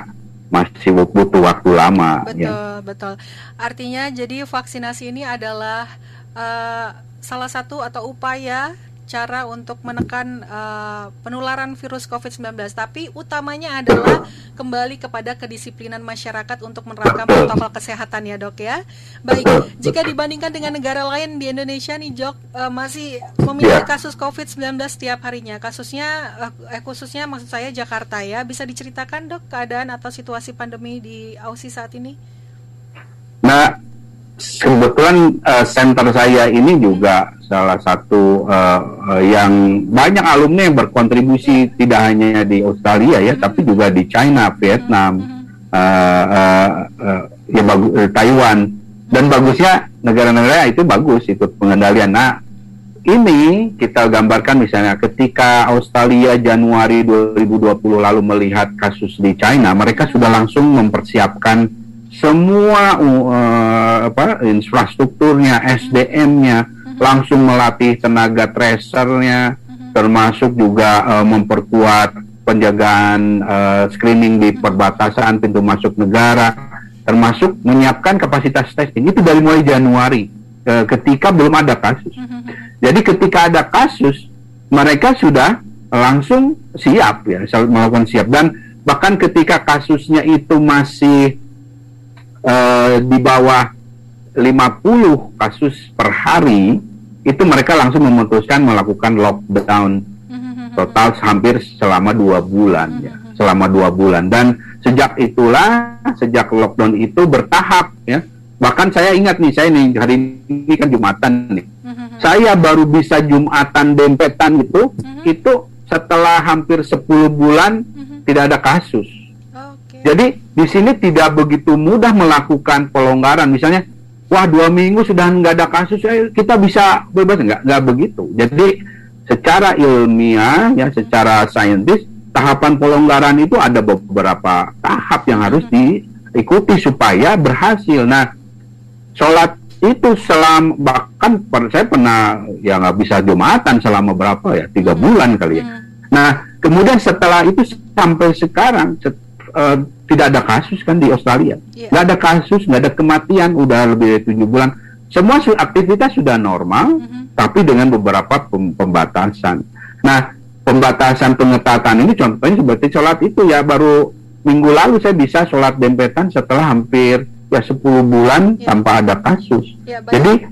Speaker 2: masih butuh waktu lama
Speaker 1: betul ya. betul artinya jadi vaksinasi ini adalah uh, salah satu atau upaya cara untuk menekan uh, penularan virus COVID-19. Tapi utamanya adalah kembali kepada kedisiplinan masyarakat untuk menerapkan protokol kesehatan ya dok ya. Baik, jika dibandingkan dengan negara lain di Indonesia nih Jok uh, masih memiliki ya. kasus COVID-19 setiap harinya. Kasusnya uh, eh, khususnya maksud saya Jakarta ya. Bisa diceritakan dok keadaan atau situasi pandemi di Aussie saat ini?
Speaker 2: Nah, kebetulan uh, center saya ini juga salah satu uh, uh, yang banyak alumni yang berkontribusi tidak hanya di Australia ya, tapi juga di China, Vietnam, uh, uh, uh, ya uh, Taiwan. Dan bagusnya negara-negara itu bagus itu pengendalian. Nah ini kita gambarkan misalnya ketika Australia Januari 2020 lalu melihat kasus di China, mereka sudah langsung mempersiapkan semua uh, apa infrastrukturnya, SDM-nya, uh-huh. langsung melatih tenaga tracernya, uh-huh. termasuk juga uh, memperkuat penjagaan uh, screening di perbatasan pintu masuk negara, termasuk menyiapkan kapasitas testing itu dari mulai Januari uh, ketika belum ada kasus. Jadi ketika ada kasus, mereka sudah langsung siap ya melakukan siap dan bahkan ketika kasusnya itu masih uh, di bawah 50 kasus per hari itu mereka langsung memutuskan melakukan lockdown. Total hampir selama dua bulan ya. Selama dua bulan. Dan sejak itulah sejak lockdown itu bertahap ya. Bahkan saya ingat nih saya nih hari ini kan jumatan nih. Saya baru bisa jumatan dempetan itu itu setelah hampir 10 bulan tidak ada kasus jadi di sini tidak begitu mudah melakukan pelonggaran. Misalnya, wah dua minggu sudah nggak ada kasus, eh, kita bisa bebas nggak? Nggak begitu. Jadi secara ilmiah, ya secara saintis, tahapan pelonggaran itu ada beberapa tahap yang harus diikuti supaya berhasil. Nah, sholat itu selama bahkan saya pernah ya nggak bisa jumatan selama berapa ya tiga bulan kali ya. Hmm. Nah, kemudian setelah itu sampai sekarang uh, tidak ada kasus kan di Australia. Yeah. Nggak ada kasus, nggak ada kematian, udah lebih dari tujuh bulan. Semua aktivitas sudah normal, mm -hmm. tapi dengan beberapa pembatasan. Nah, pembatasan pengetatan ini contohnya seperti sholat itu ya baru minggu lalu saya bisa sholat dempetan setelah hampir ya 10 bulan ya. tanpa ada kasus. Ya, Jadi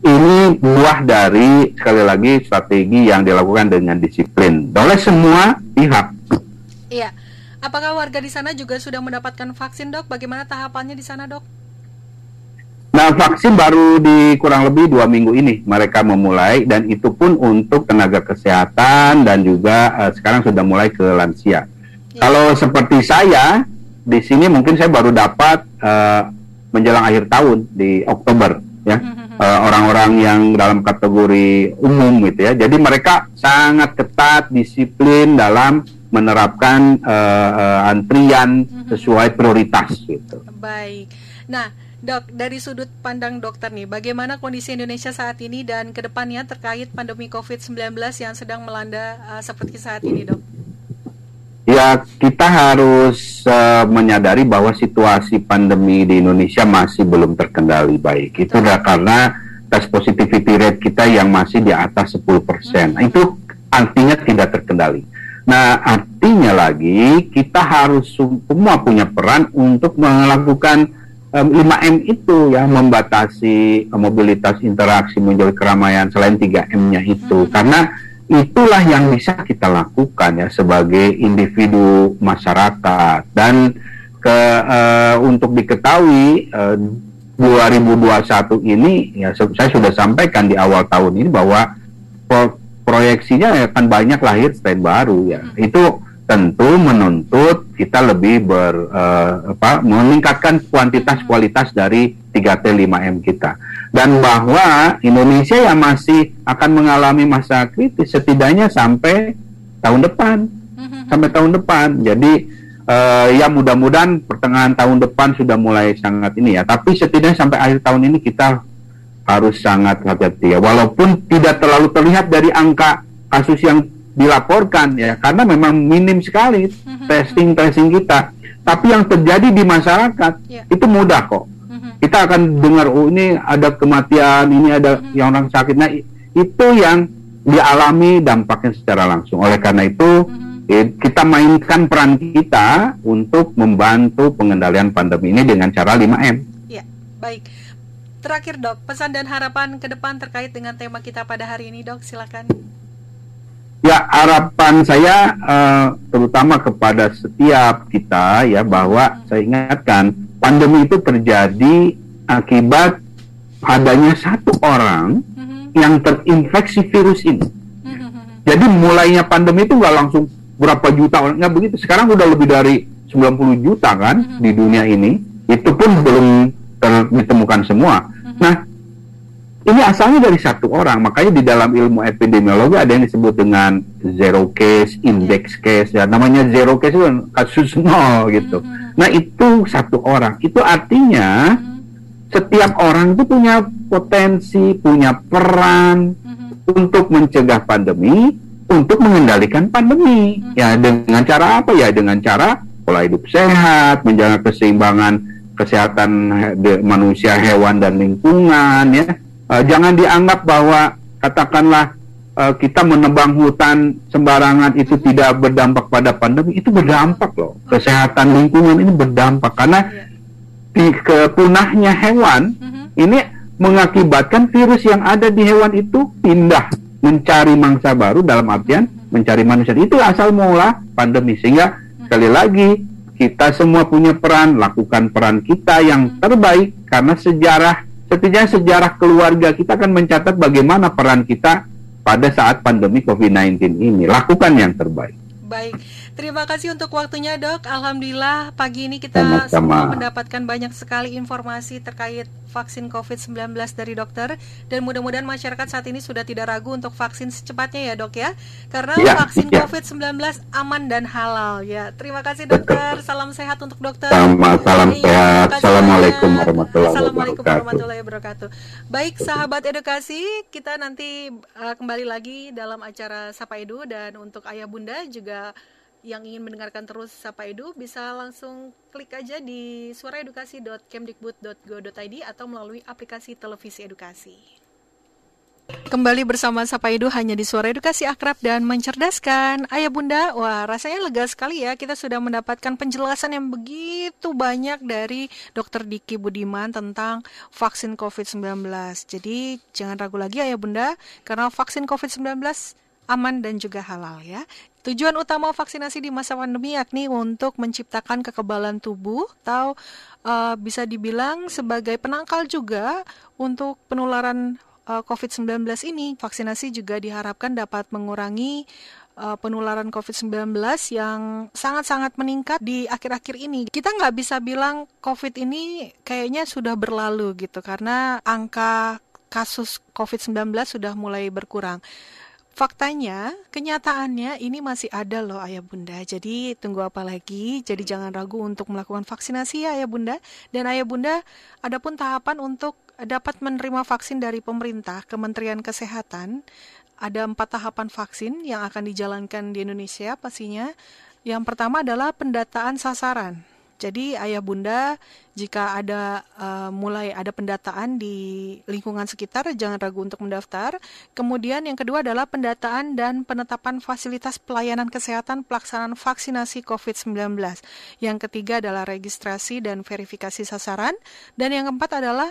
Speaker 2: ini buah dari sekali lagi strategi yang dilakukan dengan disiplin oleh semua pihak.
Speaker 1: Iya. Apakah warga di sana juga sudah mendapatkan vaksin, Dok? Bagaimana tahapannya di sana, Dok?
Speaker 2: Nah, vaksin baru di kurang lebih dua minggu ini mereka memulai dan itu pun untuk tenaga kesehatan dan juga uh, sekarang sudah mulai ke lansia. Ya. Kalau seperti saya di sini mungkin saya baru dapat uh, menjelang akhir tahun di Oktober ya uh, orang-orang yang dalam kategori umum gitu ya. Jadi mereka sangat ketat disiplin dalam menerapkan uh, uh, antrian mhm. sesuai prioritas gitu.
Speaker 1: Baik. Nah, Dok, dari sudut pandang dokter nih, bagaimana kondisi Indonesia saat ini dan ke depannya terkait pandemi COVID-19 yang sedang melanda uh, seperti saat ini, Dok?
Speaker 2: Ya, kita harus uh, menyadari bahwa situasi pandemi di Indonesia masih belum terkendali baik. Itu adalah karena tes positivity rate kita yang masih di atas 10%. Hmm. Itu artinya tidak terkendali. Nah, artinya lagi kita harus semua punya peran untuk melakukan um, 5M itu ya membatasi mobilitas interaksi menjauhi keramaian selain 3M-nya itu hmm. karena itulah yang bisa kita lakukan ya sebagai individu masyarakat dan ke uh, untuk diketahui uh, 2021 ini ya saya sudah sampaikan di awal tahun ini bahwa proyeksinya akan banyak lahir strain baru ya. Hmm. itu tentu menuntut kita lebih ber uh, apa meningkatkan kuantitas kualitas dari 3T 5M kita. Dan bahwa Indonesia yang masih akan mengalami masa kritis setidaknya sampai tahun depan. Sampai tahun depan. Jadi uh, ya mudah-mudahan pertengahan tahun depan sudah mulai sangat ini ya. Tapi setidaknya sampai akhir tahun ini kita harus sangat hati-hati ya walaupun tidak terlalu terlihat dari angka kasus yang dilaporkan ya karena memang minim sekali mm-hmm. testing tracing kita tapi yang terjadi di masyarakat yeah. itu mudah kok mm-hmm. kita akan dengar oh ini ada kematian ini ada mm-hmm. yang orang sakit nah itu yang dialami dampaknya secara langsung oleh karena itu kita mainkan peran kita untuk membantu pengendalian pandemi ini dengan cara 5M
Speaker 1: ya baik terakhir dok pesan dan harapan ke depan terkait dengan tema kita pada hari ini dok silakan
Speaker 2: Ya harapan saya uh, terutama kepada setiap kita ya bahwa saya ingatkan pandemi itu terjadi akibat adanya satu orang mm-hmm. yang terinfeksi virus ini. Mm-hmm. Jadi mulainya pandemi itu nggak langsung berapa juta orang nggak begitu. Sekarang udah lebih dari 90 juta kan di dunia ini. Itu pun belum ditemukan semua. Nah ini asalnya dari satu orang, makanya di dalam ilmu epidemiologi ada yang disebut dengan zero case, index case, ya namanya zero case itu kan kasus nol gitu. Mm-hmm. Nah itu satu orang, itu artinya mm-hmm. setiap orang itu punya potensi, punya peran mm-hmm. untuk mencegah pandemi, untuk mengendalikan pandemi. Ya dengan cara apa ya? Dengan cara pola hidup sehat, menjaga keseimbangan kesehatan manusia, hewan dan lingkungan, ya. Uh, jangan dianggap bahwa katakanlah uh, kita menebang hutan sembarangan itu tidak berdampak pada pandemi itu berdampak loh. Kesehatan lingkungan ini berdampak. Karena di kepunahnya hewan mm-hmm. ini mengakibatkan virus yang ada di hewan itu pindah mencari mangsa baru dalam artian mm-hmm. mencari manusia. Itu asal mula pandemi. Sehingga mm-hmm. sekali lagi kita semua punya peran lakukan peran kita yang terbaik karena sejarah setidaknya sejarah keluarga kita akan mencatat bagaimana peran kita pada saat pandemi COVID-19 ini. Lakukan yang terbaik.
Speaker 1: Baik, terima kasih untuk waktunya dok. Alhamdulillah pagi ini kita Sama-sama. semua mendapatkan banyak sekali informasi terkait vaksin COVID-19 dari dokter dan mudah-mudahan masyarakat saat ini sudah tidak ragu untuk vaksin secepatnya ya dok ya. Karena ya, vaksin ya. COVID-19 aman dan halal ya. Terima kasih dokter. Salam sehat untuk dokter.
Speaker 2: Sama, salam ya, sehat. Assalamualaikum warahmatullahi
Speaker 1: Assalamualaikum warahmatullahi wabarakatuh. Baik sahabat edukasi, kita nanti uh, kembali lagi dalam acara Sapa Edu dan untuk ayah bunda juga yang ingin mendengarkan terus Sapa Edu bisa langsung klik aja di suaraedukasi.kemdikbud.go.id atau melalui aplikasi televisi edukasi. Kembali bersama Sapa Edu hanya di Suara Edukasi Akrab dan Mencerdaskan. Ayah Bunda, wah rasanya lega sekali ya kita sudah mendapatkan penjelasan yang begitu banyak dari Dr. Diki Budiman tentang vaksin COVID-19. Jadi jangan ragu lagi Ayah Bunda karena vaksin COVID-19 aman dan juga halal ya. Tujuan utama vaksinasi di masa pandemi yakni untuk menciptakan kekebalan tubuh atau uh, bisa dibilang sebagai penangkal juga untuk penularan uh, COVID-19 ini. Vaksinasi juga diharapkan dapat mengurangi uh, penularan COVID-19 yang sangat-sangat meningkat di akhir-akhir ini. Kita nggak bisa bilang COVID ini kayaknya sudah berlalu gitu karena angka kasus COVID-19 sudah mulai berkurang. Faktanya, kenyataannya ini masih ada loh ayah bunda. Jadi tunggu apa lagi? Jadi jangan ragu untuk melakukan vaksinasi ya ayah bunda. Dan ayah bunda, ada pun tahapan untuk dapat menerima vaksin dari pemerintah, Kementerian Kesehatan. Ada empat tahapan vaksin yang akan dijalankan di Indonesia pastinya. Yang pertama adalah pendataan sasaran. Jadi ayah bunda jika ada uh, mulai ada pendataan di lingkungan sekitar jangan ragu untuk mendaftar. Kemudian yang kedua adalah pendataan dan penetapan fasilitas pelayanan kesehatan pelaksanaan vaksinasi COVID-19. Yang ketiga adalah registrasi dan verifikasi sasaran dan yang keempat adalah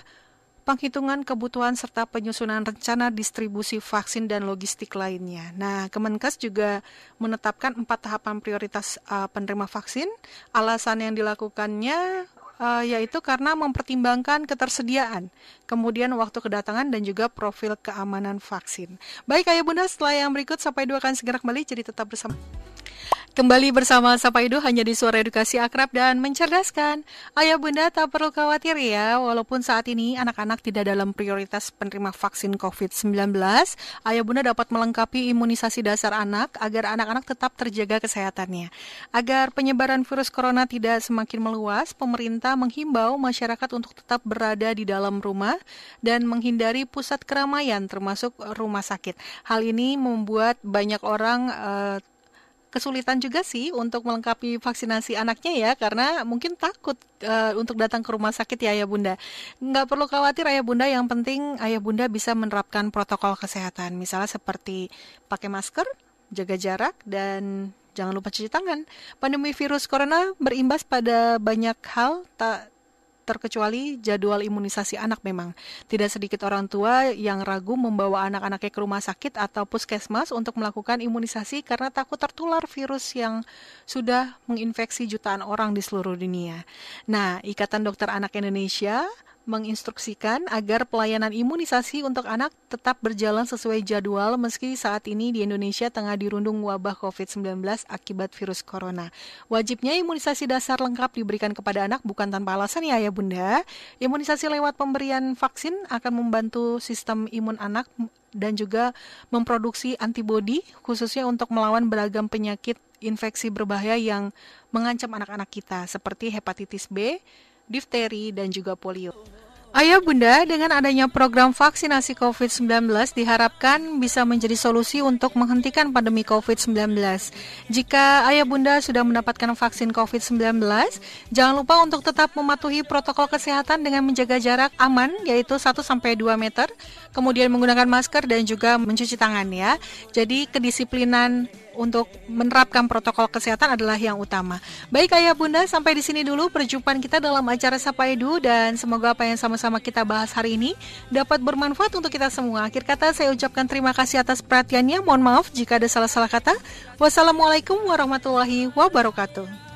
Speaker 1: penghitungan kebutuhan serta penyusunan rencana distribusi vaksin dan logistik lainnya. Nah, Kemenkes juga menetapkan empat tahapan prioritas uh, penerima vaksin. Alasan yang dilakukannya uh, yaitu karena mempertimbangkan ketersediaan, kemudian waktu kedatangan dan juga profil keamanan vaksin. Baik Ayah Bunda, setelah yang berikut sampai dua akan segera kembali, jadi tetap bersama. Kembali bersama Sapa Edu hanya di Suara Edukasi Akrab dan Mencerdaskan. Ayah bunda tak perlu khawatir ya, walaupun saat ini anak-anak tidak dalam prioritas penerima vaksin COVID-19, ayah bunda dapat melengkapi imunisasi dasar anak agar anak-anak tetap terjaga kesehatannya. Agar penyebaran virus corona tidak semakin meluas, pemerintah menghimbau masyarakat untuk tetap berada di dalam rumah dan menghindari pusat keramaian termasuk rumah sakit. Hal ini membuat banyak orang uh, kesulitan juga sih untuk melengkapi vaksinasi anaknya ya karena mungkin takut uh, untuk datang ke rumah sakit ya ayah bunda. Nggak perlu khawatir ayah bunda, yang penting ayah bunda bisa menerapkan protokol kesehatan misalnya seperti pakai masker, jaga jarak dan jangan lupa cuci tangan. Pandemi virus corona berimbas pada banyak hal tak terkecuali jadwal imunisasi anak memang. Tidak sedikit orang tua yang ragu membawa anak-anaknya ke rumah sakit atau puskesmas untuk melakukan imunisasi karena takut tertular virus yang sudah menginfeksi jutaan orang di seluruh dunia. Nah, Ikatan Dokter Anak Indonesia menginstruksikan agar pelayanan imunisasi untuk anak tetap berjalan sesuai jadwal meski saat ini di Indonesia tengah dirundung wabah COVID-19 akibat virus corona. Wajibnya imunisasi dasar lengkap diberikan kepada anak bukan tanpa alasan ya ya Bunda. Imunisasi lewat pemberian vaksin akan membantu sistem imun anak dan juga memproduksi antibodi khususnya untuk melawan beragam penyakit infeksi berbahaya yang mengancam anak-anak kita seperti hepatitis B, difteri, dan juga polio. Ayah Bunda, dengan adanya program vaksinasi COVID-19 diharapkan bisa menjadi solusi untuk menghentikan pandemi COVID-19. Jika Ayah Bunda sudah mendapatkan vaksin COVID-19, jangan lupa untuk tetap mematuhi protokol kesehatan dengan menjaga jarak aman yaitu 1 sampai 2 meter, kemudian menggunakan masker dan juga mencuci tangan ya. Jadi kedisiplinan untuk menerapkan protokol kesehatan adalah yang utama. Baik ayah bunda, sampai di sini dulu perjumpaan kita dalam acara Sapa Edu dan semoga apa yang sama-sama kita bahas hari ini dapat bermanfaat untuk kita semua. Akhir kata saya ucapkan terima kasih atas perhatiannya. Mohon maaf jika ada salah-salah kata. Wassalamualaikum warahmatullahi wabarakatuh.